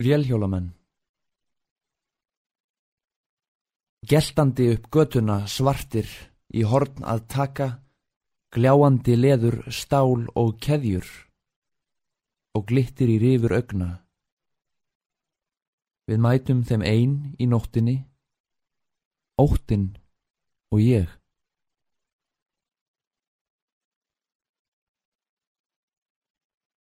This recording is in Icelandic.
Vélhjólamenn Geltandi upp götuna svartir í horn að taka, gljáandi leður, stál og keðjur og glittir í rifur augna. Við mætum þeim einn í nóttinni, óttinn og ég.